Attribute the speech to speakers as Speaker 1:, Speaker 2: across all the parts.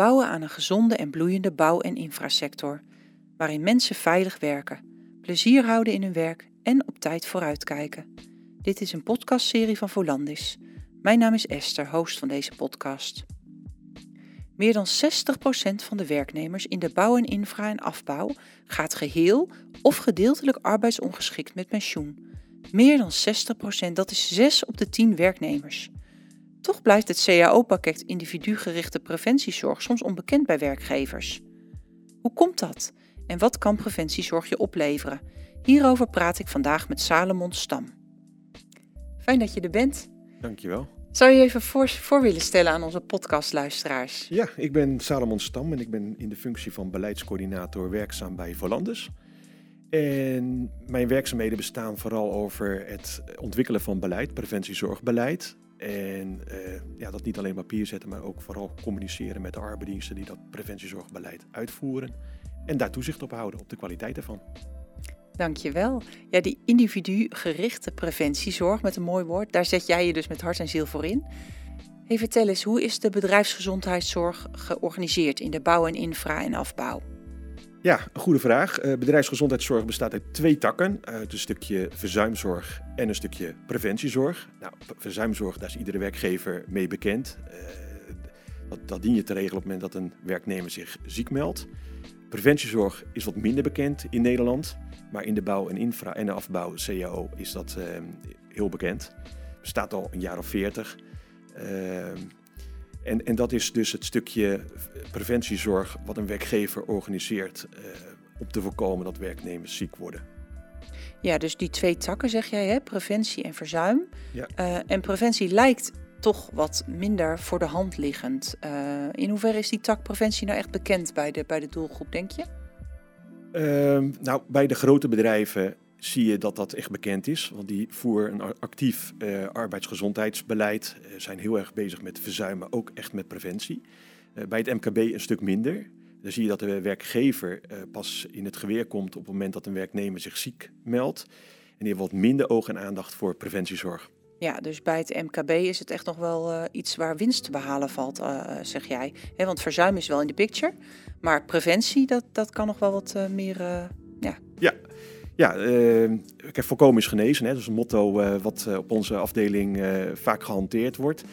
Speaker 1: Bouwen aan een gezonde en bloeiende bouw- en infrasector, waarin mensen veilig werken, plezier houden in hun werk en op tijd vooruitkijken. Dit is een podcastserie van Volandis. Mijn naam is Esther, host van deze podcast. Meer dan 60% van de werknemers in de bouw en infra en afbouw gaat geheel of gedeeltelijk arbeidsongeschikt met pensioen. Meer dan 60%, dat is 6 op de 10 werknemers. Toch blijft het CAO-pakket individugerichte preventiezorg soms onbekend bij werkgevers. Hoe komt dat? En wat kan preventiezorg je opleveren? Hierover praat ik vandaag met Salomon Stam. Fijn dat je er bent.
Speaker 2: Dankjewel.
Speaker 1: Zou je even voor, voor willen stellen aan onze podcastluisteraars?
Speaker 2: Ja, ik ben Salomon Stam en ik ben in de functie van beleidscoördinator werkzaam bij Volandus. En mijn werkzaamheden bestaan vooral over het ontwikkelen van beleid, preventiezorgbeleid. En uh, ja, dat niet alleen papier zetten, maar ook vooral communiceren met de arbeidsdiensten die dat preventiezorgbeleid uitvoeren. En daar toezicht op houden, op de kwaliteit ervan.
Speaker 1: Dankjewel. Ja, die individu-gerichte preventiezorg, met een mooi woord, daar zet jij je dus met hart en ziel voor in. Hey, vertel eens, hoe is de bedrijfsgezondheidszorg georganiseerd in de bouw en infra en afbouw?
Speaker 2: Ja, een goede vraag. Uh, bedrijfsgezondheidszorg bestaat uit twee takken. Uit een stukje verzuimzorg en een stukje preventiezorg. Nou, verzuimzorg, daar is iedere werkgever mee bekend. Uh, dat, dat dien je te regelen op het moment dat een werknemer zich ziek meldt. Preventiezorg is wat minder bekend in Nederland. Maar in de bouw en infra en de afbouw, CAO, is dat uh, heel bekend. Bestaat al een jaar of veertig. En, en dat is dus het stukje preventiezorg wat een werkgever organiseert uh, om te voorkomen dat werknemers ziek worden.
Speaker 1: Ja, dus die twee takken zeg jij, hè? preventie en verzuim. Ja. Uh, en preventie lijkt toch wat minder voor de hand liggend. Uh, in hoeverre is die tak preventie nou echt bekend bij de, bij de doelgroep, denk je?
Speaker 2: Uh, nou, bij de grote bedrijven zie je dat dat echt bekend is. Want die voeren een actief uh, arbeidsgezondheidsbeleid, uh, zijn heel erg bezig met verzuimen, ook echt met preventie. Uh, bij het MKB een stuk minder. Dan zie je dat de werkgever pas in het geweer komt op het moment dat een werknemer zich ziek meldt. En die heeft wat minder oog en aandacht voor preventiezorg.
Speaker 1: Ja, dus bij het MKB is het echt nog wel iets waar winst te behalen valt, zeg jij. He, want verzuim is wel in de picture, maar preventie, dat, dat kan nog wel wat meer...
Speaker 2: ja. ja, ja, uh, kijk, voorkomen is genezen. Hè? Dat is een motto uh, wat uh, op onze afdeling uh, vaak gehanteerd wordt.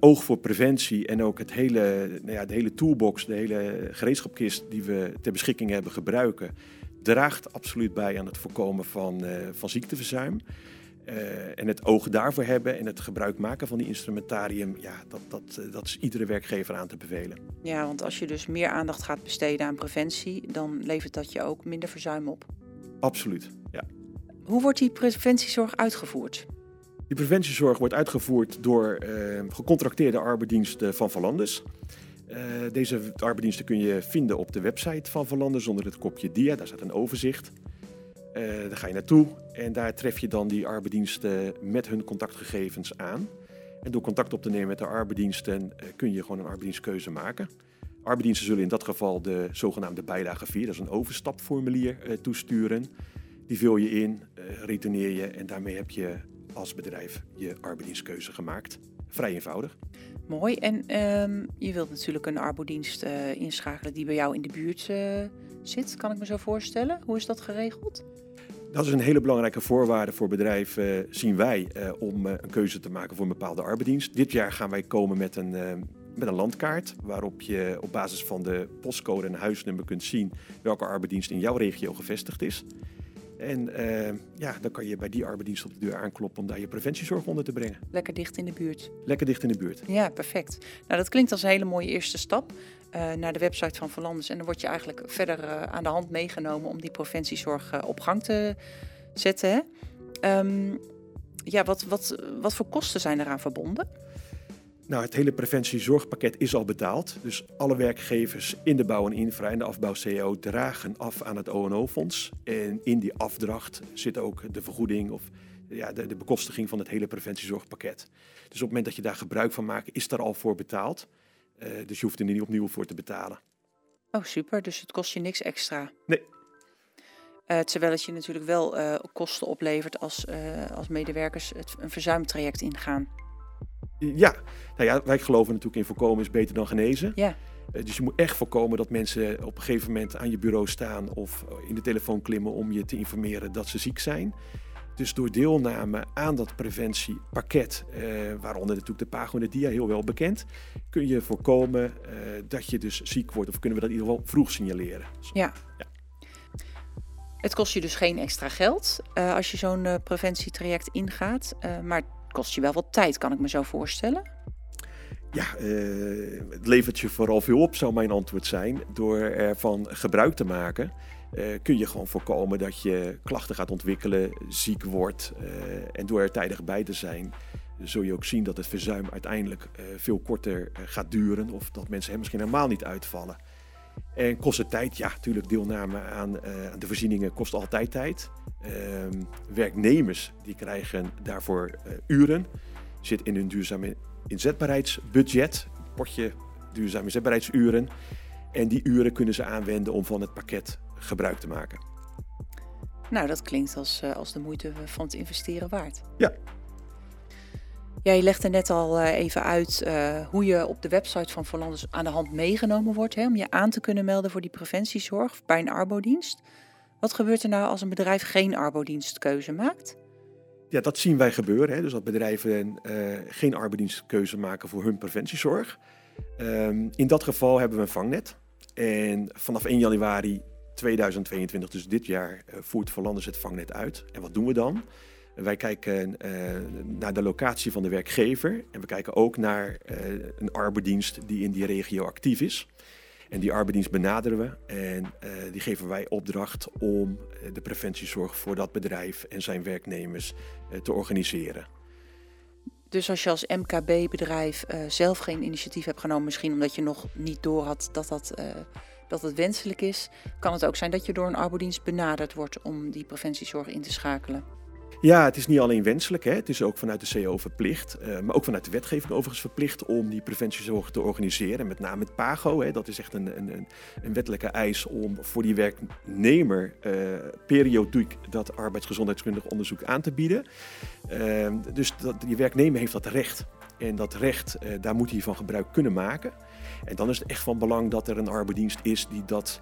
Speaker 2: oog voor preventie en ook het hele, nou ja, de hele toolbox, de hele gereedschapkist die we ter beschikking hebben gebruiken, draagt absoluut bij aan het voorkomen van, van ziekteverzuim. en het oog daarvoor hebben en het gebruik maken van die instrumentarium, ja, dat, dat, dat is iedere werkgever aan te bevelen.
Speaker 1: Ja, want als je dus meer aandacht gaat besteden aan preventie, dan levert dat je ook minder verzuim op.
Speaker 2: Absoluut, ja.
Speaker 1: Hoe wordt die preventiezorg uitgevoerd?
Speaker 2: Die preventiezorg wordt uitgevoerd door uh, gecontracteerde arbeidsdiensten van Valandis. Uh, deze arbeidsdiensten kun je vinden op de website van Valandis onder het kopje DIA. Daar staat een overzicht. Uh, daar ga je naartoe en daar tref je dan die arbeidsdiensten met hun contactgegevens aan. En door contact op te nemen met de arbeidsdiensten kun je gewoon een arbeidsdienstkeuze maken. Arbeidsdiensten zullen in dat geval de zogenaamde bijlage 4, dat is een overstapformulier, uh, toesturen. Die vul je in, uh, retourneer je en daarmee heb je als bedrijf je arbeidsdienstkeuze gemaakt. Vrij eenvoudig.
Speaker 1: Mooi. En um, je wilt natuurlijk een arbodienst uh, inschakelen die bij jou in de buurt zit, kan ik me zo voorstellen. Hoe is dat geregeld?
Speaker 2: Dat is een hele belangrijke voorwaarde voor bedrijven, zien wij, om een keuze te maken voor een bepaalde arbeidsdienst. Dit jaar gaan wij komen met een met een landkaart waarop je op basis van de postcode en huisnummer kunt zien welke arbeidsdienst in jouw regio gevestigd is. En uh, ja, dan kan je bij die arbeidsdienst op de deur aankloppen om daar je preventiezorg onder te brengen.
Speaker 1: Lekker dicht in de buurt.
Speaker 2: Lekker dicht in de buurt.
Speaker 1: Ja, perfect. Nou, dat klinkt als een hele mooie eerste stap uh, naar de website van Verlanders. En dan word je eigenlijk verder uh, aan de hand meegenomen om die preventiezorg op gang te zetten. Hè? Um, ja, wat, wat, wat voor kosten zijn eraan verbonden?
Speaker 2: Nou, het hele preventiezorgpakket is al betaald. Dus alle werkgevers in de bouw en infra en de afbouw CO dragen af aan het ONO-fonds. En in die afdracht zit ook de vergoeding of ja, de, de, bekostiging van het hele preventiezorgpakket. Dus op het moment dat je daar gebruik van maakt, is daar al voor betaald. Uh, dus je hoeft er niet opnieuw voor te betalen.
Speaker 1: Oh, super. Dus het kost je niks extra?
Speaker 2: Nee.
Speaker 1: Uh, terwijl het je natuurlijk wel uh, kosten oplevert als, als medewerkers het, een verzuimtraject ingaan.
Speaker 2: Ja, nou ja, wij geloven natuurlijk in voorkomen is beter dan genezen.
Speaker 1: Ja.
Speaker 2: Eh, dus je moet echt voorkomen dat mensen op een gegeven moment aan je bureau staan of in de telefoon klimmen om je te informeren dat ze ziek zijn. Dus door deelname aan dat preventiepakket, eh, waaronder natuurlijk de Pago en de DIA heel wel bekend, kun je voorkomen eh, dat je dus ziek wordt. Of kunnen we dat in ieder geval vroeg signaleren.
Speaker 1: Ja. ja. Het kost je dus geen extra geld uh, als je zo'n uh, preventietraject ingaat. Uh, maar kost je wel wat tijd, kan ik me zo voorstellen.
Speaker 2: Ja, het levert je vooral veel op, zou mijn antwoord zijn. Door ervan gebruik te maken, kun je gewoon voorkomen dat je klachten gaat ontwikkelen, ziek wordt. en door er tijdig bij te zijn, zul je ook zien dat het verzuim uiteindelijk veel korter gaat duren. Of dat mensen misschien helemaal niet uitvallen. En kost het tijd? Ja, natuurlijk deelname aan, uh, aan de voorzieningen kost altijd tijd. Uh, werknemers die krijgen daarvoor uh, uren. Zit in hun duurzame inzetbaarheidsbudget, potje duurzame inzetbaarheidsuren. En die uren kunnen ze aanwenden om van het pakket gebruik te maken.
Speaker 1: Nou, dat klinkt als, eh, als de moeite van het investeren waard.
Speaker 2: Ja,
Speaker 1: ja, je legde net al uh, even uit uh, hoe je op de website van Volanders aan de hand meegenomen wordt hè, om je aan te kunnen melden voor die preventiezorg bij een arbodienst. Wat gebeurt er nou als een bedrijf geen arbodienstkeuze maakt?
Speaker 2: Ja, dat zien wij gebeuren. Hè. Dus dat bedrijven uh, geen arbodienstkeuze maken voor hun preventiezorg. Um, in dat geval hebben we een vangnet. En vanaf 1 januari 2022, dus dit jaar, voert Volanders het vangnet uit. En wat doen we dan? Wij kijken uh, naar de locatie van de werkgever en we kijken ook naar uh, een arbeidsdienst die in die regio actief is. En die arbeidsdienst benaderen we en uh, die geven wij opdracht om de preventiezorg voor dat bedrijf en zijn werknemers te organiseren.
Speaker 1: Dus als je als MKB-bedrijf zelf geen initiatief hebt genomen, misschien omdat je nog niet door had dat dat dat het wenselijk is, kan het ook zijn dat je door een arbodienst benaderd wordt om die preventiezorg in te schakelen.
Speaker 2: Ja, het is niet alleen wenselijk, hè. het is ook vanuit de CO verplicht, uh, maar ook vanuit de wetgeving overigens verplicht om die preventiezorg te organiseren. Met name het PAGO, hè. dat is echt een, een, een wettelijke eis om voor die werknemer uh, periodiek dat arbeidsgezondheidskundig onderzoek aan te bieden. Uh, dus dat, die werknemer heeft dat recht. En dat recht, uh, daar moet hij van gebruik kunnen maken. En dan is het echt van belang dat er een arbeidsdienst is die dat,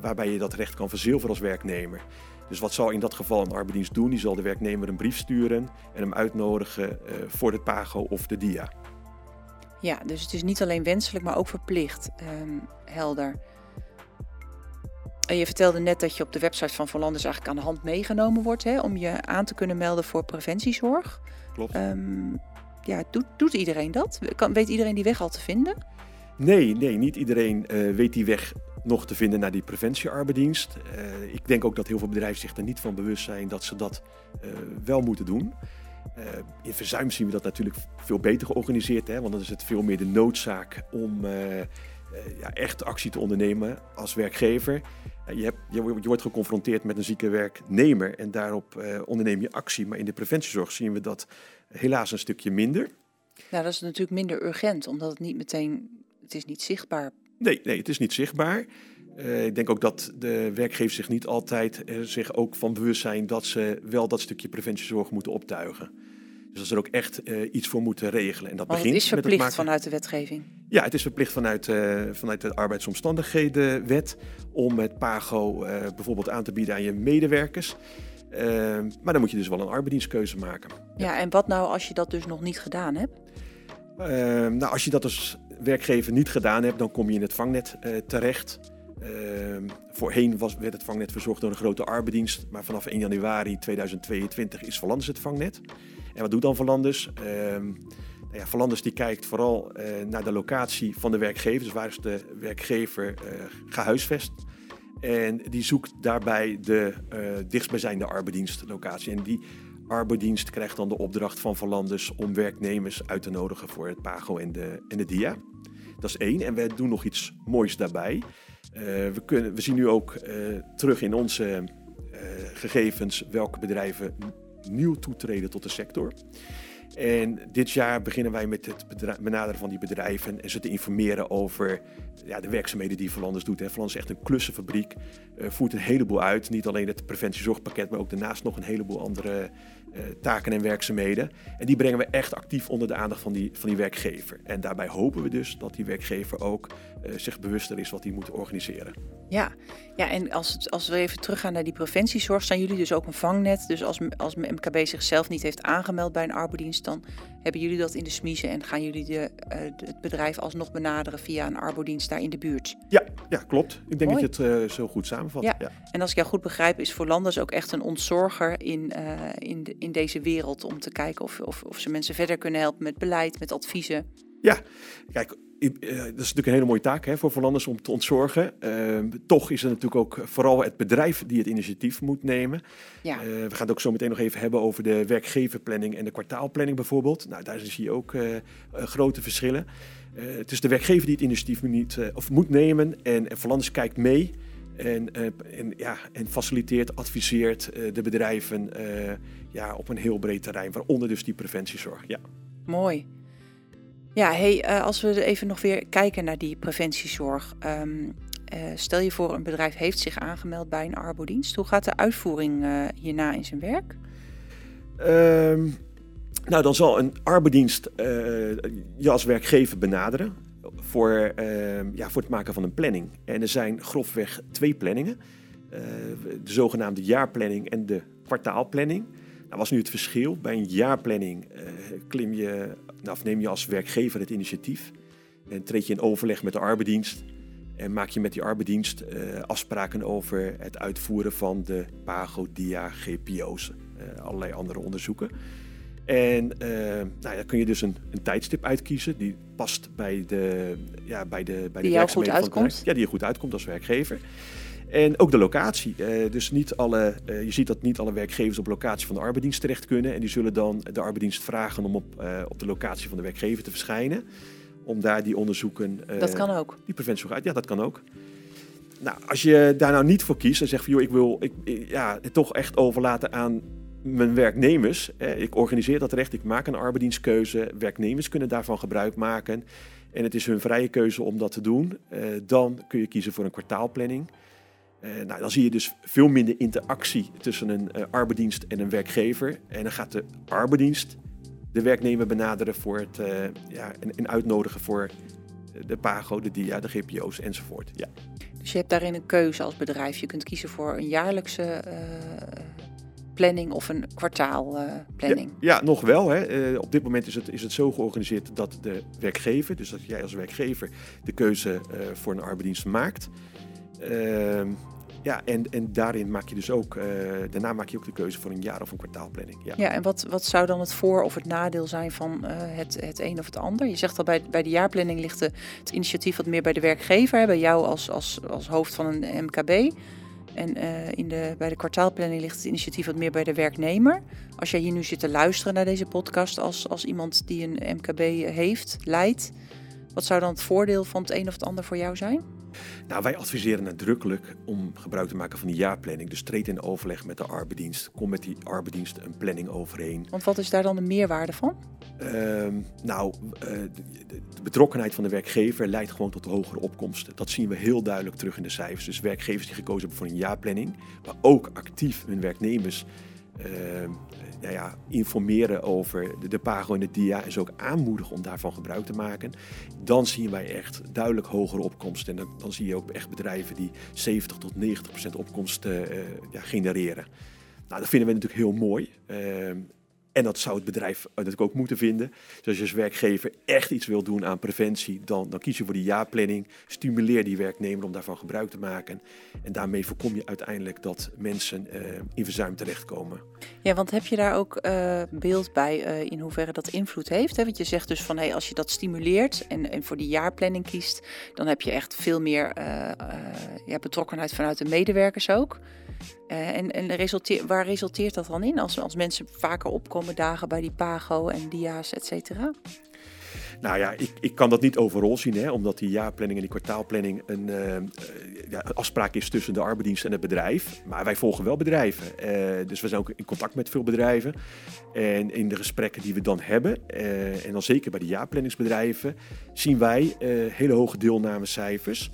Speaker 2: waarbij je dat recht kan verzilveren als werknemer. Dus wat zal in dat geval een arbeidsdienst doen? Die zal de werknemer een brief sturen en hem uitnodigen uh, voor het PAGO of de DIA.
Speaker 1: Ja, dus het is niet alleen wenselijk, maar ook verplicht. Um, helder. En je vertelde net dat je op de website van Volanders eigenlijk aan de hand meegenomen wordt hè, om je aan te kunnen melden voor preventiezorg.
Speaker 2: Klopt.
Speaker 1: Um, ja, doet, doet iedereen dat? Kan, weet iedereen die weg al te vinden?
Speaker 2: Nee, nee, niet iedereen uh, weet die weg nog te vinden naar die preventiearbeidsdienst. Uh, ik denk ook dat heel veel bedrijven zich er niet van bewust zijn dat ze dat uh, wel moeten doen. In verzuim zien we dat natuurlijk veel beter georganiseerd, hè, want dan is het veel meer de noodzaak om ja, echt actie te ondernemen als werkgever. Je, hebt, je, wordt geconfronteerd met een zieke werknemer en daarop onderneem je actie. Maar in de preventiezorg zien we dat helaas een stukje minder.
Speaker 1: Nou, dat is natuurlijk minder urgent, omdat het niet meteen, het is niet zichtbaar
Speaker 2: Nee, nee, het is niet zichtbaar. Uh, ik denk ook dat de werkgevers zich niet altijd uh, zich ook van bewust zijn dat ze wel dat stukje preventiezorg moeten optuigen. Dus dat ze er ook echt uh, iets voor moeten regelen. En dat
Speaker 1: Want
Speaker 2: begint
Speaker 1: het is verplicht
Speaker 2: met het maken...
Speaker 1: vanuit de wetgeving.
Speaker 2: Ja, het is verplicht vanuit, vanuit de arbeidsomstandighedenwet om het PAGO bijvoorbeeld aan te bieden aan je medewerkers. maar dan moet je dus wel een arbeidsdienstkeuze maken.
Speaker 1: Ja, ja, en wat nou als je dat dus nog niet gedaan hebt?
Speaker 2: nou, als je dat dus werkgever niet gedaan hebt, dan kom je in het vangnet uh, terecht. Uh, voorheen was, werd het vangnet verzorgd door een grote arbeidsdienst, maar vanaf 1 januari 2022 is Verlanders het vangnet. En wat doet dan Verlanders? Uh, nou ja, Verlanders die kijkt vooral uh, naar de locatie van de werkgever, dus waar is de werkgever gehuisvest. En die zoekt daarbij de dichtstbijzijnde arbeidsdienstlocatie. En die arbeidsdienst krijgt dan de opdracht van Verlanders om werknemers uit te nodigen voor het PAGO en de, en de DIA. Dat is één. En we doen nog iets moois daarbij. Uh, we, kunnen, we zien nu ook uh, terug in onze uh, gegevens welke bedrijven nieuw toetreden tot de sector. En dit jaar beginnen wij met het benaderen van die bedrijven en ze te informeren over ja, de werkzaamheden die Verlanders doet. Verlanders is echt een klussenfabriek, voert een heleboel uit. Niet alleen het preventiezorgpakket, maar ook daarnaast nog een heleboel andere taken en werkzaamheden. En die brengen we echt actief onder de aandacht van die, van die werkgever. En daarbij hopen we dus dat die werkgever ook zich bewuster is wat hij moet organiseren.
Speaker 1: Ja, ja en als, als we even teruggaan naar die preventiezorg, zijn jullie dus ook een vangnet. Dus als, als MKB zichzelf niet heeft aangemeld bij een arbodienst, dan hebben jullie dat in de smiezen en gaan jullie de, het bedrijf alsnog benaderen via een arbodienst daar in de buurt.
Speaker 2: Ja, ja klopt. Ik denk dat je het zo goed samenvat.
Speaker 1: Ja. En als ik jou goed begrijp, is voor Landers ook echt een ontzorger in, in, de, in deze wereld om te kijken of, of, of ze mensen verder kunnen helpen met beleid, met adviezen.
Speaker 2: Ja, kijk, dat is natuurlijk een hele mooie taak hè, voor Verlanders om te ontzorgen. Uh, toch is het natuurlijk ook vooral het bedrijf die het initiatief moet nemen. Ja. Uh, we gaan het ook zo meteen nog even hebben over de werkgeverplanning en de kwartaalplanning bijvoorbeeld. Nou, daar zie je ook grote verschillen. het is de werkgever die het initiatief niet, of moet nemen en, en Verlanders kijkt mee. En, en, ja, en faciliteert, adviseert de bedrijven ja, op een heel breed terrein, waaronder dus die preventiezorg. Ja.
Speaker 1: Mooi. Ja, hey, uh, als we even nog weer kijken naar die preventiezorg. Um, uh, stel je voor, een bedrijf heeft zich aangemeld bij een arbodienst. Hoe gaat de uitvoering uh, hierna in zijn werk?
Speaker 2: Um, nou, dan zal een arbodienst je als werkgever benaderen voor, ehm, ja, voor het maken van een planning. En er zijn grofweg twee planningen. de zogenaamde jaarplanning en de kwartaalplanning. Nou was nu het verschil. Bij een jaarplanning klim je nou, of neem je als werkgever het initiatief en treed je in overleg met de arbeidsdienst en maak je met die arbeidsdienst uh, afspraken over het uitvoeren van de PAGO, DIA, GPO's, uh, allerlei andere onderzoeken. En uh, nou, dan kun je dus een, een, tijdstip uitkiezen die past bij de, ja, bij de, bij
Speaker 1: die de werkzaamheden van het bedrijf.
Speaker 2: Ja, die je goed uitkomt als werkgever. En ook de locatie. Uh, dus niet alle, uh, je ziet dat niet alle werkgevers op locatie van de arbeidsdienst terecht kunnen. En die zullen dan de arbeidsdienst vragen om op, uh, op de locatie van de werkgever te verschijnen. Om daar die onderzoeken.
Speaker 1: dat kan ook.
Speaker 2: Die preventie uit. Ja, dat kan ook. Nou, als je daar nou niet voor kiest en zegt van joh, ik wil ik, ja, het toch echt overlaten aan mijn werknemers. ik organiseer dat recht, ik maak een arbeidsdienstkeuze. Werknemers kunnen daarvan gebruik maken. En het is hun vrije keuze om dat te doen. dan kun je kiezen voor een kwartaalplanning. Uh, nou, dan zie je dus veel minder interactie tussen een uh, arbeidsdienst en een werkgever. En dan gaat de arbeidsdienst de werknemer benaderen voor het uh, ja, en, en, uitnodigen voor de PAGO, de DIA, de GPO's enzovoort. Ja.
Speaker 1: Dus je hebt daarin een keuze als bedrijf. Je kunt kiezen voor een jaarlijkse planning of een kwartaalplanning.
Speaker 2: Ja, ja, nog wel. Hè. op dit moment is het, is het zo georganiseerd dat de werkgever, dus dat jij als werkgever de keuze voor een arbeidsdienst maakt. Ehm, ja, en, en daarin maak je dus ook, uh, daarna maak je ook de keuze voor een jaar of een kwartaalplanning. Ja,
Speaker 1: ja en wat, wat zou dan het voor- of het nadeel zijn van uh, het, het een of het ander? Je zegt al bij, bij de jaarplanning ligt de, het initiatief wat meer bij de werkgever, bij jou als, als, als hoofd van een MKB. En uh, in de, bij de kwartaalplanning ligt het initiatief wat meer bij de werknemer. Als jij hier nu zit te luisteren naar deze podcast als, als iemand die een MKB heeft, leidt, wat zou dan het voordeel van het een of het ander voor jou zijn?
Speaker 2: Nou, wij adviseren nadrukkelijk om gebruik te maken van die jaarplanning. Dus treed in overleg met de arbeidsdienst. Kom met die arbeidsdienst een planning overeen.
Speaker 1: Want wat is daar dan de meerwaarde van?
Speaker 2: Uh, nou, uh, de, betrokkenheid van de werkgever leidt gewoon tot hogere opkomsten. Dat zien we heel duidelijk terug in de cijfers. Dus werkgevers die gekozen hebben voor een jaarplanning, maar ook actief hun werknemers nou ja, informeren over de, de Pago en de DIA en ze ook aanmoedigen om daarvan gebruik te maken, dan zien wij echt duidelijk hogere opkomsten. En dan, dan zie je ook echt bedrijven die 70 tot 90 procent opkomst uh, ja, genereren. Nou, dat vinden we natuurlijk heel mooi. En dat zou het bedrijf natuurlijk ook moeten vinden. Dus als je als werkgever echt iets wil doen aan preventie, dan, dan kies je voor die jaarplanning. Stimuleer die werknemer om daarvan gebruik te maken. En daarmee voorkom je uiteindelijk dat mensen uh, in verzuim terechtkomen.
Speaker 1: Ja, want heb je daar ook uh, beeld bij in hoeverre dat invloed heeft? Hè? Want je zegt dus van hey, als je dat stimuleert en, en voor die jaarplanning kiest, dan heb je echt veel meer ja, betrokkenheid vanuit de medewerkers ook. En en waar resulteert dat dan in als, als mensen vaker opkomen dagen bij die Pago en dia's, et cetera?
Speaker 2: Nou ja, ik, ik kan dat niet overal zien, hè, omdat die jaarplanning en die kwartaalplanning een uh, ja, afspraak is tussen de arbeidsdienst en het bedrijf. Maar wij volgen wel bedrijven. Uh, dus we zijn ook in contact met veel bedrijven. En in de gesprekken die we dan hebben, en dan zeker bij de jaarplanningsbedrijven, zien wij hele hoge deelnamecijfers.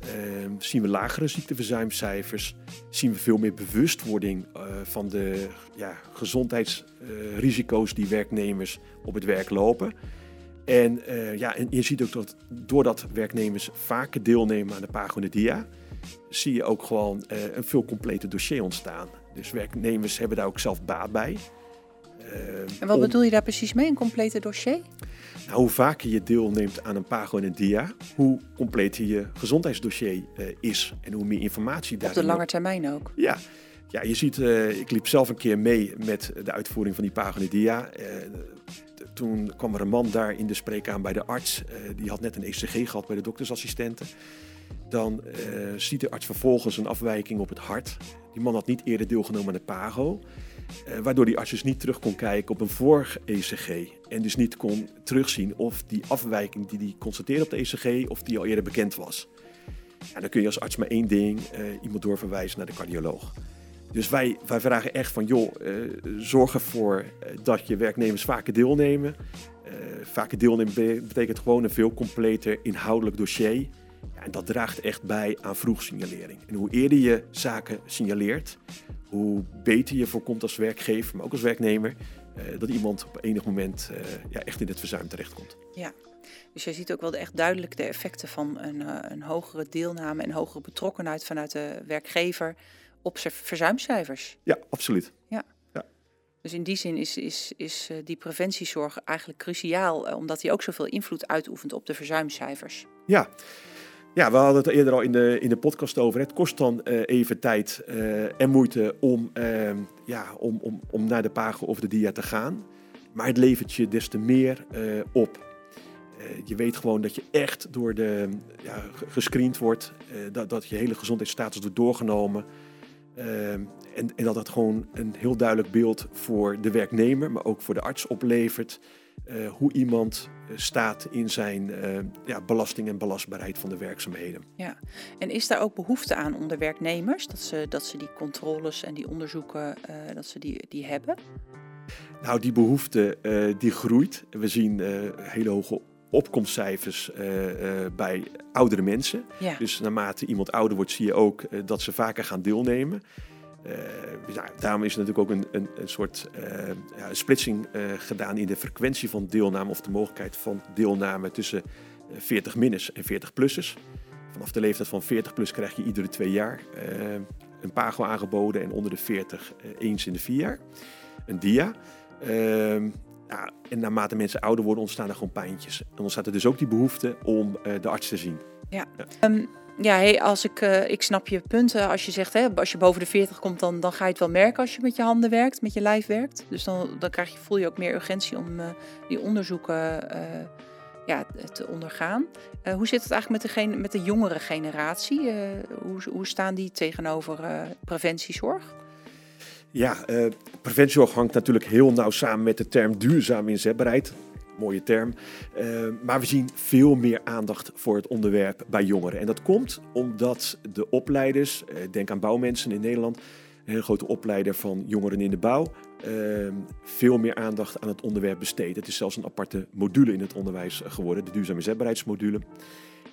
Speaker 2: Ehm, zien we lagere ziekteverzuimcijfers, zien we veel meer bewustwording uh, van de ja, gezondheidsrisico's die werknemers op het werk lopen. En, uh, ja, en je ziet ook dat doordat werknemers vaker deelnemen aan de Pago Dia, zie je ook gewoon uh, een veel completer dossier ontstaan. Dus werknemers hebben daar ook zelf baat bij.
Speaker 1: En wat bedoel je daar precies mee, een complete dossier?
Speaker 2: Nou, hoe vaker je deelneemt aan een Pago en een dia, hoe completer je gezondheidsdossier uh, is en hoe meer informatie daar.
Speaker 1: Op de lange termijn ook.
Speaker 2: Ja. Ja, je ziet, uh, ik liep zelf een keer mee met de uitvoering van die Pago en dia. Uh, toen kwam er een man daar in de spreekkamer bij de arts. die had net een ECG gehad bij de doktersassistenten. Dan ziet de arts vervolgens een afwijking op het hart. Die man had niet eerder deelgenomen aan de PAGO. Uh, waardoor die arts dus niet terug kon kijken op een vorig ECG. En dus niet kon terugzien of die afwijking die hij constateerde op de ECG, of die al eerder bekend was. Ja, dan kun je als arts maar één ding, uh, iemand doorverwijzen naar de cardioloog. Dus wij, wij vragen echt van, joh, uh, zorg ervoor dat je werknemers vaker deelnemen. vaker deelnemen betekent gewoon een veel completer inhoudelijk dossier. En dat draagt echt bij aan vroegsignalering. En hoe eerder je zaken signaleert, hoe beter je voorkomt als werkgever, maar ook als werknemer, uh, dat iemand op enig moment uh, ja, echt in het verzuim terechtkomt.
Speaker 1: Ja, dus je ziet ook wel echt duidelijk de effecten van een, uh, een hogere deelname en hogere betrokkenheid vanuit de werkgever op verzuimcijfers.
Speaker 2: Ja, absoluut.
Speaker 1: Ja.
Speaker 2: ja.
Speaker 1: Dus in die zin is, is, is die preventiezorg eigenlijk cruciaal, omdat die ook zoveel invloed uitoefent op de verzuimcijfers.
Speaker 2: Ja, ja, we hadden het eerder al in de, in de podcast over. Het kost dan uh, even tijd uh, en moeite om, uh, ja, om, om, om naar de pago of de dia te gaan. Maar het levert je des te meer op. je weet gewoon dat je echt door de, ja, gescreend wordt, dat, dat je hele gezondheidsstatus wordt doorgenomen. en, en dat dat gewoon een heel duidelijk beeld voor de werknemer, maar ook voor de arts oplevert. Uh, hoe iemand staat in zijn uh, ja, belasting en belastbaarheid van de werkzaamheden.
Speaker 1: Ja, en is daar ook behoefte aan onder werknemers dat ze, dat ze die controles en die onderzoeken uh, dat ze die, die hebben?
Speaker 2: Nou, die behoefte die groeit. We zien hele hoge opkomstcijfers bij oudere mensen.
Speaker 1: Ja.
Speaker 2: Dus naarmate iemand ouder wordt, zie je ook dat ze vaker gaan deelnemen. Uh, ja, daarom is er natuurlijk ook een, een, een soort uh, ja, splitsing uh, gedaan in de frequentie van deelname of de mogelijkheid van deelname tussen 40 minners en 40 plussers. Vanaf de leeftijd van 40 plus krijg je iedere twee jaar een pago aangeboden en onder de 40 eens in de vier jaar. Een dia. Ehm, ja, en naarmate mensen ouder worden ontstaan er gewoon pijntjes. En ontstaat er dus ook die behoefte om de arts te zien.
Speaker 1: Ja. ja. Um, ja, hey, als ik, uh, ik snap je punten. Als je zegt, hè, als je boven de 40 komt, dan, dan ga je het wel merken als je met je handen werkt, met je lijf werkt. Dus dan, dan krijg je, voel je ook meer urgentie om uh, die onderzoeken uh, ja, te ondergaan. hoe zit het eigenlijk met de, met de jongere generatie? hoe, hoe staan die tegenover preventiezorg?
Speaker 2: Ja, preventiezorg hangt natuurlijk heel nauw samen met de term duurzame inzetbaarheid mooie term. Uh, maar we zien veel meer aandacht voor het onderwerp bij jongeren. En dat komt omdat de opleiders, uh, denk aan bouwmensen in Nederland, een hele grote opleider van jongeren in de bouw, uh, veel meer aandacht aan het onderwerp besteedt. Het is zelfs een aparte module in het onderwijs geworden, de duurzame zetbaarheidsmodule.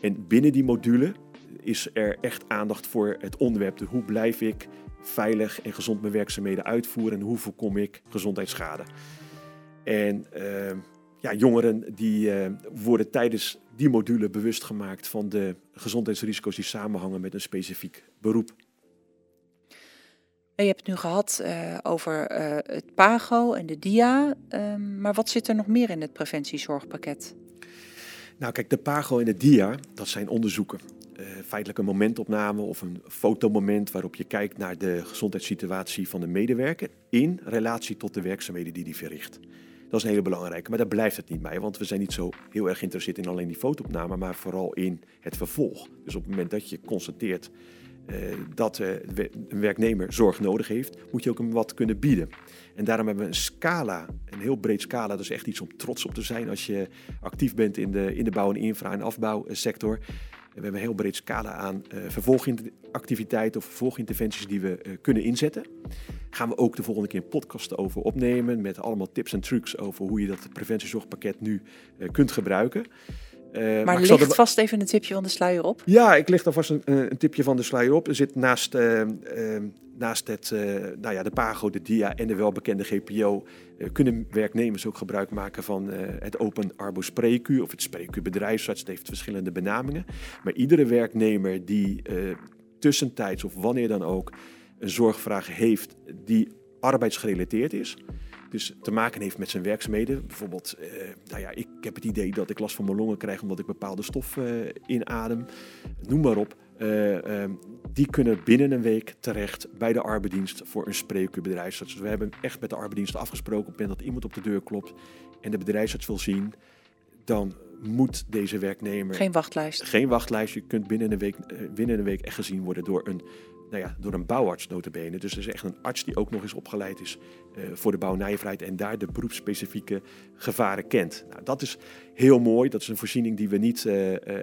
Speaker 2: En binnen die module is er echt aandacht voor het onderwerp. De hoe blijf ik veilig en gezond mijn werkzaamheden uitvoeren en hoe voorkom ik gezondheidsschade. En ja, jongeren die uh, worden tijdens die module bewust gemaakt van de gezondheidsrisico's die samenhangen met een specifiek beroep.
Speaker 1: Je hebt het nu gehad uh, over uh, het PAGO en de DIA, ehm, maar wat zit er nog meer in het preventiezorgpakket?
Speaker 2: Nou kijk, de PAGO en de DIA, dat zijn onderzoeken. feitelijk een momentopname of een fotomoment waarop je kijkt naar de gezondheidssituatie van de medewerker in relatie tot de werkzaamheden die die verricht. Dat is een hele belangrijke. Maar daar blijft het niet bij, want we zijn niet zo heel erg geïnteresseerd in alleen die fotoopname, maar vooral in het vervolg. Dus op het moment dat je constateert uh, dat uh, een werknemer zorg nodig heeft, moet je ook hem wat kunnen bieden. En daarom hebben we een scala, een heel breed scala. Is echt iets om trots op te zijn als je actief bent in de, in de bouw- en infra- en afbouwsector. We hebben een heel breed scala aan uh, vervolgactiviteiten of vervolginterventies die we uh, kunnen inzetten. Gaan we ook de volgende keer een podcast over opnemen met allemaal tips en trucs over hoe je dat preventiezorgpakket nu uh, kunt gebruiken.
Speaker 1: Maar, maar ligt vast even een tipje van de sluier op?
Speaker 2: Ja, ik lig vast een, een tipje van de sluier op. Er zit naast, naast het, nou ja, de Pago, de DIA en de welbekende GPO... kunnen werknemers ook gebruik maken van het Open Arbo Spreekuur... of het Spreekuur bedrijfsarts. Het heeft verschillende benamingen. Maar iedere werknemer die tussentijds of wanneer dan ook... een zorgvraag heeft die arbeidsgerelateerd is dus te maken heeft met zijn werkzaamheden. Bijvoorbeeld, nou ja, ik heb het idee dat ik last van mijn longen krijg omdat ik bepaalde stof inadem. Noem maar op. Uh, die kunnen binnen een week terecht bij de arbeidsdienst voor een spreekuurbedrijfsarts. Dus we hebben echt met de arbeidsdienst afgesproken op het moment dat iemand op de deur klopt en de bedrijfsarts wil zien, dan moet deze werknemer...
Speaker 1: Geen wachtlijst.
Speaker 2: Geen wachtlijst. Je kunt binnen een week, binnen een week echt gezien worden door een nou ja, door een bouwarts notabene. Dus er is echt een arts die ook nog eens opgeleid is uh, voor de bouwnijverheid en daar de beroepsspecifieke gevaren kent. Nou, dat is heel mooi. Dat is een voorziening die we niet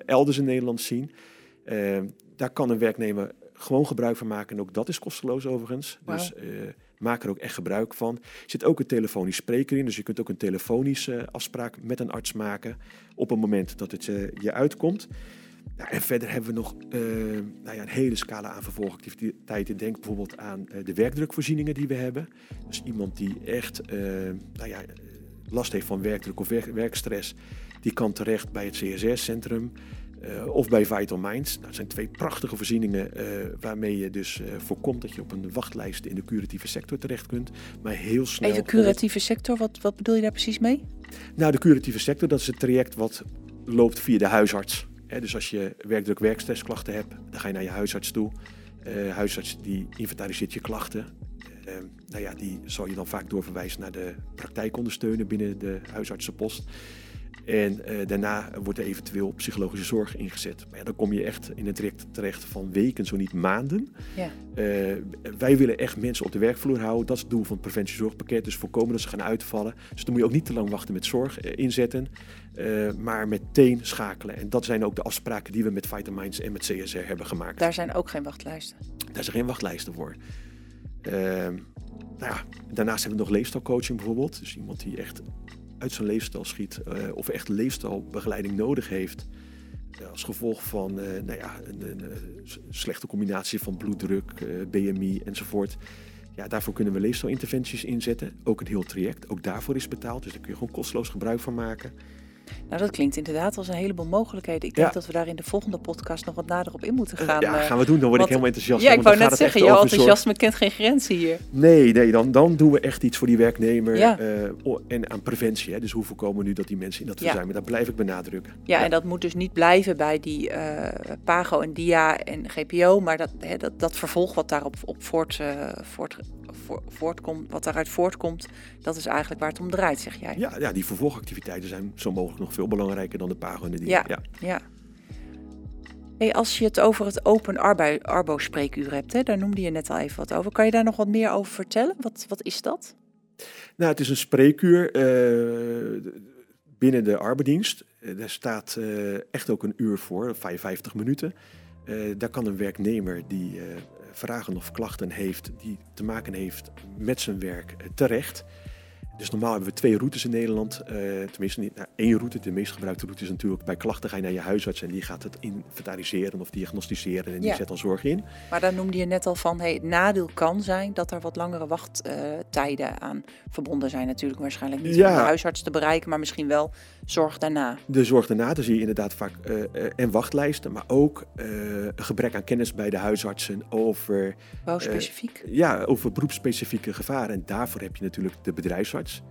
Speaker 2: elders in Nederland zien. Daar kan een werknemer gewoon gebruik van maken. En ook dat is kosteloos overigens. Wow. Dus maak er ook echt gebruik van. Er zit ook een telefonisch spreker in. Dus je kunt ook een telefonische afspraak met een arts maken op het moment dat het je uitkomt. Nou, en verder hebben we nog uh, nou ja, een hele scala aan vervolgactiviteiten. Denk bijvoorbeeld aan de werkdrukvoorzieningen die we hebben. Dus iemand die echt nou ja, last heeft van werkdruk of werk, werkstress, die kan terecht bij het CSR-centrum of bij Vital Minds. Nou, dat zijn twee prachtige voorzieningen waarmee je dus voorkomt dat je op een wachtlijst in de curatieve sector terecht kunt. Maar heel snel.
Speaker 1: Even curatieve sector, wat, wat bedoel je daar precies mee?
Speaker 2: Nou, de curatieve sector, dat is het traject wat loopt via de huisarts dus als je werkdruk werkstressklachten hebt, dan ga je naar je huisarts toe. Huisarts die inventariseert je klachten. Uh, nou ja, die zal je dan vaak doorverwijzen naar de praktijkondersteuner binnen de huisartsenpost. En uh, daarna wordt er eventueel psychologische zorg ingezet. Maar ja, dan kom je echt in een traject terecht van weken, zo niet maanden. Ja. Uh, wij willen echt mensen op de werkvloer houden. Dat is het doel van het preventiezorgpakket. Dus voorkomen dat ze gaan uitvallen. Dus dan moet je ook niet te lang wachten met zorg uh, inzetten. maar meteen schakelen. En dat zijn ook de afspraken die we met Vitaminds en met CSR hebben gemaakt.
Speaker 1: Daar zijn ook geen wachtlijsten?
Speaker 2: Daar zijn geen wachtlijsten voor. Ehm, nou ja, daarnaast hebben we nog leefstijlcoaching bijvoorbeeld. Dus iemand die echt uit zijn leefstijl schiet uh, of echt leefstijlbegeleiding nodig heeft. Uh, als gevolg van uh, nou ja, een, slechte combinatie van bloeddruk, BMI enzovoort. Ja, daarvoor kunnen we leefstijlinterventies inzetten. Ook een heel traject, ook daarvoor is betaald. Dus daar kun je gewoon kosteloos gebruik van maken.
Speaker 1: Nou, dat klinkt inderdaad als een heleboel mogelijkheden. Ik denk dat we daar in de volgende podcast nog wat nader op in moeten gaan.
Speaker 2: Ja, gaan we doen. Dan word ik helemaal enthousiast.
Speaker 1: Ja, ik wou net zeggen, jouw enthousiasme kent geen grenzen hier.
Speaker 2: Nee, nee dan, dan doen we echt iets voor die werknemer. Ja. Uh, en aan preventie. Hè. Dus hoe voorkomen we nu dat die mensen in dat verzuim? Ja. Dat blijf ik benadrukken.
Speaker 1: Ja, en dat moet dus niet blijven bij die uh, PAGO en DIA en GPO. Maar dat, hè, dat, dat vervolg wat daarop op voort, uh, voort voortkomt, wat daaruit voortkomt, dat is eigenlijk waar het om draait, zeg jij.
Speaker 2: Ja, ja die vervolgactiviteiten zijn zo mogelijk nog veel belangrijker dan de pago en de
Speaker 1: Ja, ja. ja. Hey, als je het over het open arbo-spreekuur hebt, hè, daar noemde je net al even wat over. Kan je daar nog wat meer over vertellen? Wat, wat is dat?
Speaker 2: Nou, het is een spreekuur uh, binnen de arbeidsdienst. Uh, daar staat uh, echt ook een uur voor, 55 minuten. daar kan een werknemer die vragen of klachten heeft die te maken heeft met zijn werk eh, terecht. Dus normaal hebben we twee routes in Nederland. Uh, tenminste, niet, nou, één route. De meest gebruikte route is natuurlijk bij klachten ga je naar je huisarts en die gaat het inventariseren of diagnosticeren en die zet dan zorg in.
Speaker 1: Maar daar noemde je net al van, hey, het nadeel kan zijn dat er wat langere wachttijden aan verbonden zijn. Natuurlijk waarschijnlijk niet ja. om de huisarts te bereiken, maar misschien wel zorg daarna.
Speaker 2: De zorg daarna, dan zie je inderdaad vaak uh, en wachtlijsten, maar ook een gebrek aan kennis bij de huisartsen over...
Speaker 1: Bouwspecifiek?
Speaker 2: ja, over beroepsspecifieke gevaren. En daarvoor heb je natuurlijk de bedrijfsarts.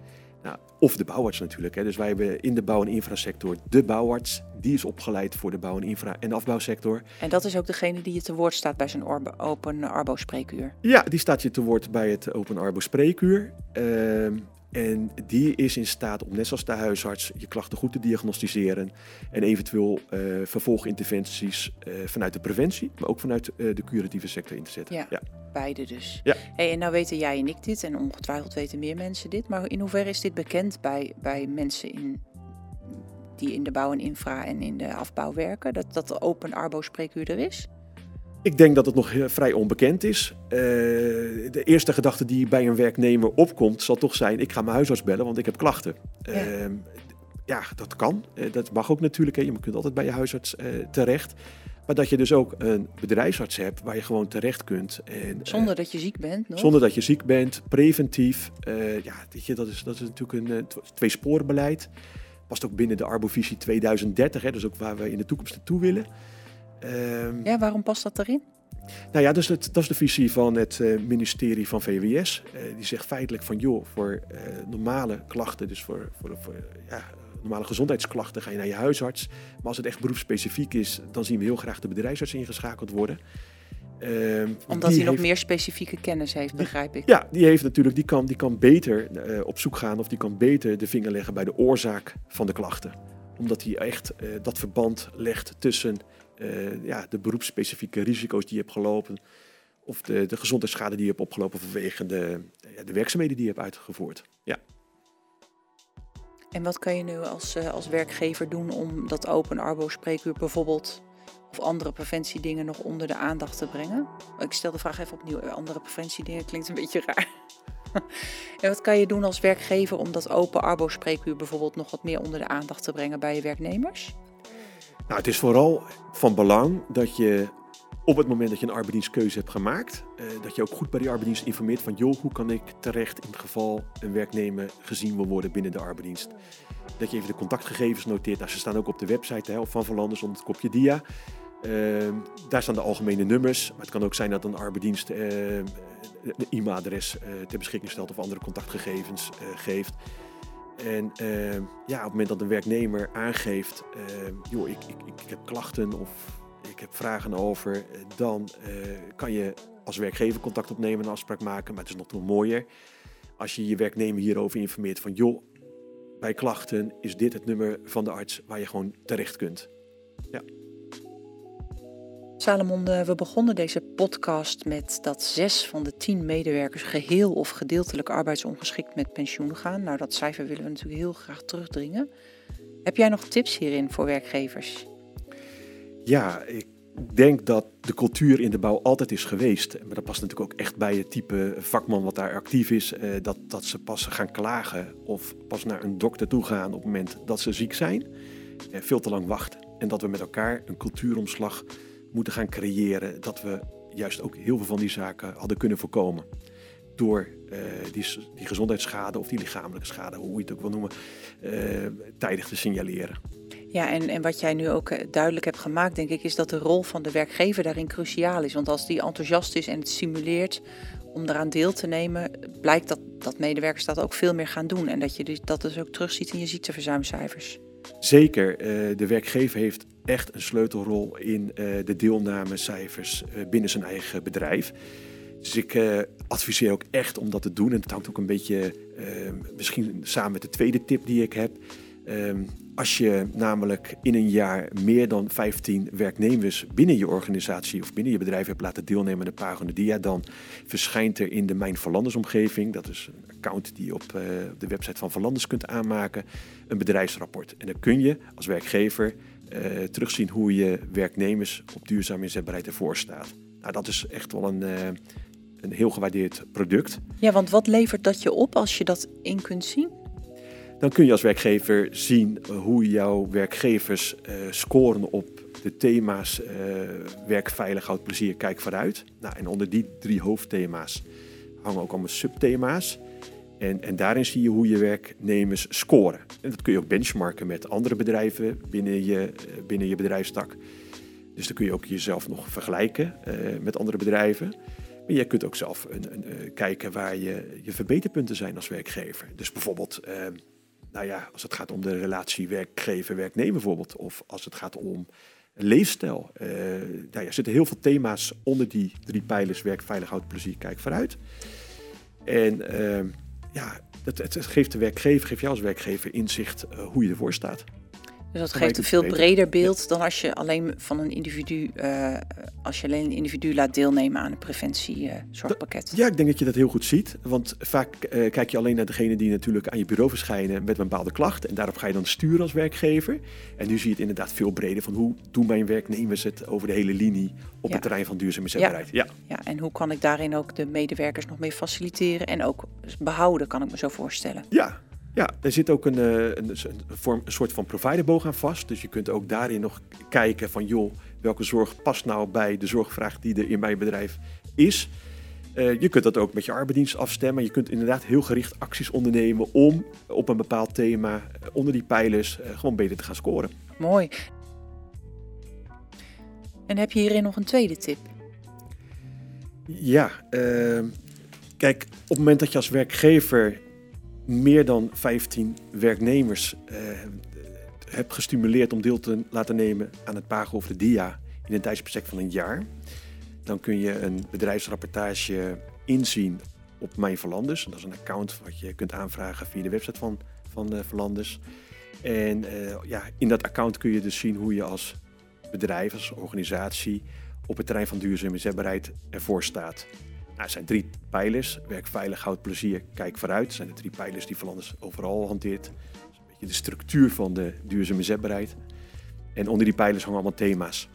Speaker 2: Nou, of de bouwarts natuurlijk. Hè. Dus wij hebben in de bouw- en infrasector de bouwarts. Die is opgeleid voor de bouw- en infra- en afbouwsector.
Speaker 1: En dat is ook degene die je te woord staat bij zijn open Arbo-spreekuur?
Speaker 2: Ja, die staat je te woord bij het Open Arbo-spreekuur. Uh, en die is in staat om, net zoals de huisarts, je klachten goed te diagnosticeren. En eventueel uh, vervolginterventies uh, vanuit de preventie, maar ook vanuit uh, de curatieve sector in te zetten.
Speaker 1: Ja, ja. beide dus. Ja. Hey, en nou weten jij en ik dit, en ongetwijfeld weten meer mensen dit. Maar in hoeverre is dit bekend bij, bij mensen in, die in de bouw en infra en in de afbouw werken? Dat, dat de open arbo-spreekuur er is?
Speaker 2: Ik denk dat het nog vrij onbekend is. Uh, de eerste gedachte die bij een werknemer opkomt, zal toch zijn: ik ga mijn huisarts bellen, want ik heb klachten. Ja. Uh, ja, dat kan. dat mag ook natuurlijk. Hè. Je kunt altijd bij je huisarts terecht. Maar dat je dus ook een bedrijfsarts hebt waar je gewoon terecht kunt. En,
Speaker 1: zonder dat je ziek bent? Nog?
Speaker 2: Zonder dat je ziek bent, preventief. ja, weet je, dat, is, dat is natuurlijk een tweesporenbeleid. Past ook binnen de Arbovisie 2030, hè, dus ook waar we in de toekomst naartoe willen.
Speaker 1: Um, ja, waarom past dat erin?
Speaker 2: Nou ja, dus het, dat is de visie van het uh, ministerie van VWS. Uh, die zegt feitelijk van joh, voor uh, normale klachten, dus voor, voor, voor ja, normale gezondheidsklachten, ga je naar je huisarts. Maar als het echt beroepsspecifiek is, dan zien we heel graag de bedrijfsarts ingeschakeld worden.
Speaker 1: Ehm, Omdat hij nog meer specifieke kennis heeft, begrijp ik.
Speaker 2: Ja, die heeft natuurlijk, die kan, die kan beter op zoek gaan of die kan beter de vinger leggen bij de oorzaak van de klachten. Omdat hij echt dat verband legt tussen uh, ja, de beroepsspecifieke risico's die je hebt gelopen. Of de, de gezondheidsschade die je hebt opgelopen vanwege de, de werkzaamheden die je hebt uitgevoerd. Ja.
Speaker 1: En wat kan je nu als, uh, als werkgever doen om dat open arbo-spreekuur bijvoorbeeld of andere preventiedingen nog onder de aandacht te brengen? Ik stel de vraag even opnieuw. Andere preventiedingen klinkt een beetje raar. en wat kan je doen als werkgever om dat open arbo-spreekuur bijvoorbeeld nog wat meer onder de aandacht te brengen bij je werknemers?
Speaker 2: Nou, het is vooral van belang dat je op het moment dat je een arbeidsdienstkeuze hebt gemaakt, eh, dat je ook goed bij die arbeidsdienst informeert van, joh, hoe kan ik terecht in het geval een werknemer gezien wil worden binnen de arbeidsdienst. Dat je even de contactgegevens noteert. Nou, ze staan ook op de website hè, van Van Landers onder het kopje dia. Ehm, daar staan de algemene nummers. Maar het kan ook zijn dat een arbeidsdienst uh, een e-mailadres uh, ter beschikking stelt of andere contactgegevens geeft. En ehm, ja, op het moment dat een werknemer aangeeft, uh, joh, ik, ik, ik, heb klachten of ik heb vragen over, eh, dan uh, kan je als werkgever contact opnemen en een afspraak maken. Maar het is nog veel mooier als je je werknemer hierover informeert van, joh, bij klachten is dit het nummer van de arts waar je gewoon terecht kunt. Ja.
Speaker 1: Salomon, eh, we begonnen deze podcast met dat zes van de tien medewerkers geheel of gedeeltelijk arbeidsongeschikt met pensioen gaan. Nou, dat cijfer willen we natuurlijk heel graag terugdringen. Heb jij nog tips hierin voor werkgevers?
Speaker 2: Ja, ik denk dat de cultuur in de bouw altijd is geweest. Maar dat past natuurlijk ook echt bij het type vakman wat daar actief is. Eh, dat, dat ze pas gaan klagen of pas naar een dokter toe gaan op het moment dat ze ziek zijn. Eh, veel te lang wachten. En dat we met elkaar een cultuuromslag moeten gaan creëren dat we juist ook heel veel van die zaken hadden kunnen voorkomen. Door uh, die, die gezondheidsschade of die lichamelijke schade, hoe je het ook wil noemen, uh, tijdig te signaleren.
Speaker 1: Ja, en, en wat jij nu ook eh, duidelijk hebt gemaakt, denk ik, is dat de rol van de werkgever daarin cruciaal is. Want als die enthousiast is en het simuleert om eraan deel te nemen, blijkt dat, dat medewerkers dat ook veel meer gaan doen. En dat je dus, dat dus ook terugziet in je ziekteverzuimcijfers.
Speaker 2: Zeker, de werkgever heeft echt een sleutelrol in uh, de deelnamecijfers uh, binnen zijn eigen bedrijf. Dus ik uh, adviseer ook echt om dat te doen. En dat hangt ook een beetje misschien samen met de tweede tip die ik heb. Ehm, als je namelijk in een jaar meer dan 15 werknemers binnen je organisatie of binnen je bedrijf hebt laten deelnemen aan de Dia, dan verschijnt er in de Mijn Verlanders omgeving, dat is een account die je op de website van Verlanders kunt aanmaken, een bedrijfsrapport. En dan kun je als werkgever uh, terugzien hoe je werknemers op duurzame inzetbaarheid ervoor staat. Nou, dat is echt wel een, uh, een heel gewaardeerd product.
Speaker 1: Ja, want wat levert dat je op als je dat in kunt zien?
Speaker 2: Dan kun je als werkgever zien uh, hoe jouw werkgevers scoren op de thema's werk, veilig, houd plezier, kijk vooruit. Nou, en onder die drie hoofdthema's hangen ook allemaal subthema's. En, en daarin zie je hoe je werknemers scoren. En dat kun je ook benchmarken met andere bedrijven binnen je, eh, binnen je bedrijfstak. Dus dan kun je ook jezelf nog vergelijken uh, met andere bedrijven. Maar je kunt ook zelf een, een, uh, kijken waar je, je verbeterpunten zijn als werkgever. Dus bijvoorbeeld, uh, nou ja, als het gaat om de relatie werkgever-werknemer bijvoorbeeld. Of als het gaat om leefstijl. nou ja, er zitten heel veel thema's onder die drie pijlers. Werk, veilig, houd, plezier, kijk vooruit. En ja, het, het, geeft de werkgever, geeft jou als werkgever inzicht uh, hoe je ervoor staat.
Speaker 1: Dus dat geeft een veel breder beeld dan als je alleen van een individu, uh, als je alleen een individu laat deelnemen aan een preventiezorgpakket.
Speaker 2: Uh, ja, ik denk dat je dat heel goed ziet. Want vaak uh, kijk je alleen naar degene die natuurlijk aan je bureau verschijnen met een bepaalde klacht. En daarop ga je dan sturen als werkgever. En nu zie je het inderdaad veel breder van hoe doen mijn werknemers het over de hele linie op ja. het terrein van duurzame zetbaarheid.
Speaker 1: Ja. ja. Ja. en hoe kan ik daarin ook de medewerkers nog meer faciliteren en ook behouden, kan ik me zo voorstellen.
Speaker 2: Ja, Ja, er zit ook een, eh, een, een, vorm, een soort van providerboog aan vast. Dus je kunt ook daarin nog kijken van joh, welke zorg past nou bij de zorgvraag die er in mijn bedrijf is. Uh, je kunt dat ook met je arbeidsdienst afstemmen. Je kunt inderdaad heel gericht acties ondernemen om op een bepaald thema uh, onder die pijlers uh, gewoon beter te gaan scoren.
Speaker 1: Mooi. En heb je hierin nog een tweede tip?
Speaker 2: Ja, kijk, op het moment dat je als werkgever meer dan 15 werknemers hebt gestimuleerd om deel te laten nemen aan het PAGO of de DIA in een tijdsbestek van een jaar, dan kun je een bedrijfsrapportage inzien op Mijn Verlanders. Dat is een account wat je kunt aanvragen via de website van, van uh, Verlanders. En uh, ja, in dat account kun je dus zien hoe je als bedrijf, als organisatie op het terrein van duurzame inzetbaarheid ervoor staat. Nou, het zijn drie pijlers. Werk veilig, houd plezier, kijk vooruit. Het zijn de drie pijlers die Verlanders overal hanteert. Dat is een beetje de structuur van de duurzame inzetbaarheid. En onder die pijlers hangen allemaal thema's.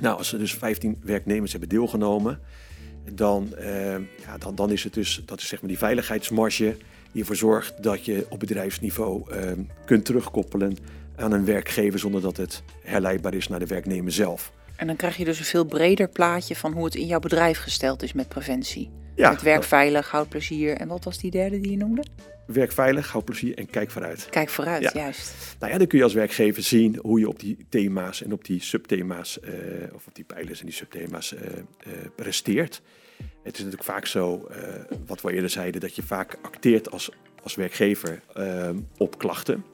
Speaker 2: Nou, als er dus 15 werknemers hebben deelgenomen, dan, uh, ja, dan, dan is het dus, dat is zeg maar die veiligheidsmarge die ervoor zorgt dat je op bedrijfsniveau uh, kunt terugkoppelen aan een werkgever zonder dat het herleidbaar is naar de werknemer zelf.
Speaker 1: En dan krijg je dus een veel breder plaatje van hoe het in jouw bedrijf gesteld is met preventie. Ja, met werk veilig, houd plezier. En wat was die derde die je noemde?
Speaker 2: Werk veilig, hou plezier en kijk vooruit.
Speaker 1: Kijk vooruit, juist.
Speaker 2: Nou ja, dan kun je als werkgever zien hoe je op die thema's en op die subthema's, uh, of op die pijlers en die subthema's uh, uh, presteert. Het is natuurlijk vaak zo, wat we eerder zeiden, dat je vaak acteert als, als werkgever op klachten.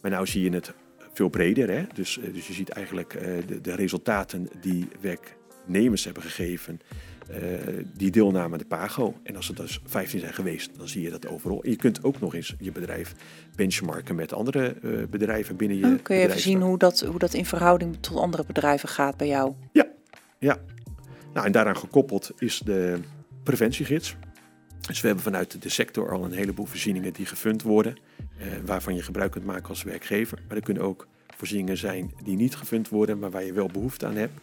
Speaker 2: Maar nou zie je het veel breder. Hè? Dus, dus je ziet eigenlijk de, de resultaten die werknemers hebben gegeven uh, die deelnamen aan de PAGO. En als er dus 15 zijn geweest, dan zie je dat overal. En je kunt ook nog eens je bedrijf benchmarken met andere bedrijven binnen je.
Speaker 1: Dan kun je even zien hoe dat, hoe dat in verhouding tot andere bedrijven gaat bij jou.
Speaker 2: Ja, ja. Nou, en daaraan gekoppeld is de preventiegids. Dus we hebben vanuit de sector al een heleboel voorzieningen die gefund worden, uh, waarvan je gebruik kunt maken als werkgever. Maar er kunnen ook voorzieningen zijn die niet gefund worden, maar waar je wel behoefte aan hebt.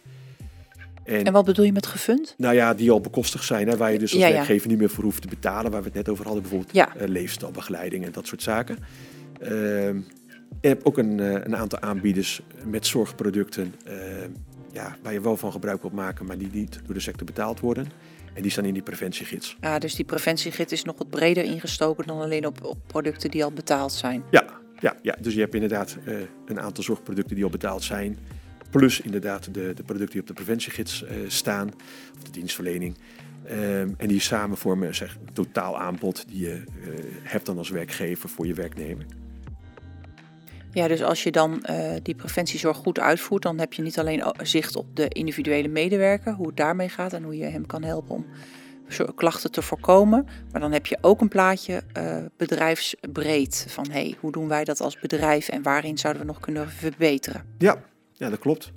Speaker 1: En, en, wat bedoel je met gefund?
Speaker 2: Nou ja, die al bekostigd zijn, hè, waar je dus als ja, werkgever niet meer voor hoeft te betalen. Waar we het net over hadden, bijvoorbeeld ja. uh, leefstijlbegeleiding en dat soort zaken. Uh, je hebt ook een, uh, een, aantal aanbieders met zorgproducten ja, waar je wel van gebruik wilt maken, maar die niet door de sector betaald worden. En die staan in die preventiegids.
Speaker 1: Ja, dus die preventiegids is nog wat breder ingestoken dan alleen op, op producten die al betaald zijn.
Speaker 2: Ja, ja, ja. dus je hebt inderdaad een aantal zorgproducten die al betaald zijn. Plus inderdaad de, de producten die op de preventiegids uh, staan, of de dienstverlening. Um, en die samen vormen zeg, een totaal aanbod die je uh, hebt dan als werkgever voor je werknemer.
Speaker 1: Ja, dus als je dan uh, die preventiezorg goed uitvoert, dan heb je niet alleen zicht op de individuele medewerker, hoe het daarmee gaat en hoe je hem kan helpen om klachten te voorkomen. Maar dan heb je ook een plaatje uh, bedrijfsbreed van hey, hoe doen wij dat als bedrijf en waarin zouden we nog kunnen verbeteren.
Speaker 2: Ja, ja, dat klopt.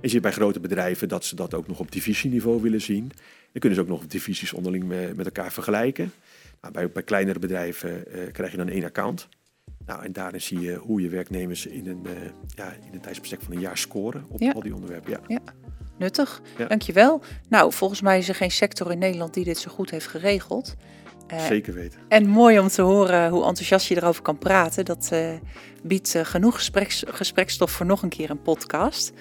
Speaker 2: Je bij grote bedrijven dat ze dat ook nog op divisieniveau willen zien. Dan kunnen ze ook nog divisies onderling met elkaar vergelijken. Nou, bij, bij kleinere bedrijven krijg je dan één account. Nou, en daarin zie je hoe je werknemers in een, uh, ja, in een tijdsbestek van een jaar scoren op al die onderwerpen. Ja.
Speaker 1: ja. Nuttig, ja. dankjewel. Nou, volgens mij is er geen sector in Nederland die dit zo goed heeft geregeld.
Speaker 2: Uh, Zeker weten.
Speaker 1: En mooi om te horen hoe enthousiast je erover kan praten. Dat uh, biedt genoeg gespreks, gesprekstof voor nog een keer een podcast.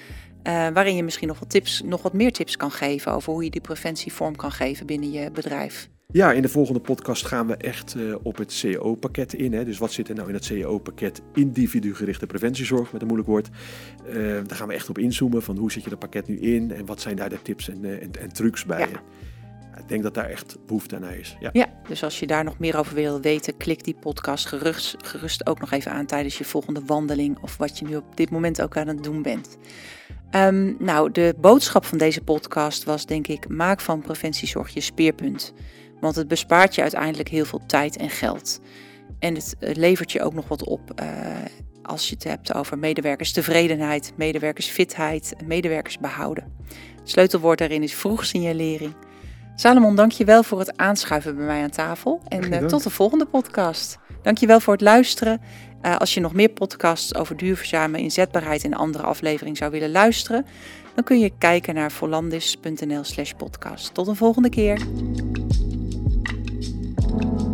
Speaker 1: waarin je misschien nog wat, tips, nog wat meer tips kan geven over hoe je die preventie vorm kan geven binnen je bedrijf.
Speaker 2: Ja, in de volgende podcast gaan we echt op het CEO-pakket in. Hè. Dus wat zit er nou in het CEO-pakket individu-gerichte preventiezorg, met een moeilijk woord. daar gaan we echt op inzoomen van hoe zit je dat pakket nu in en wat zijn daar de tips en, en, en trucs bij. Ja ik denk dat daar echt behoefte aan is. Ja.
Speaker 1: ja, dus als je daar nog meer over wil weten, klik die podcast gerust, gerust ook nog even aan tijdens je volgende wandeling of wat je nu op dit moment ook aan het doen bent. Um, nou, de boodschap van deze podcast was denk ik: maak van preventiezorg je speerpunt. Want het bespaart je uiteindelijk heel veel tijd en geld. En het levert je ook nog wat op uh, als je het hebt over medewerkerstevredenheid, medewerkersfitheid, medewerkersbehouden. Het sleutelwoord daarin is vroeg signalering. Salomon, dank je wel voor het aanschuiven bij mij aan tafel. En uh, tot de volgende podcast. Dank je wel voor het luisteren. Uh, als je nog meer podcasts over duurzame inzetbaarheid in andere aflevering zou willen luisteren, dan kun je kijken naar volandis.nl slash podcast. Tot een volgende keer. Bye.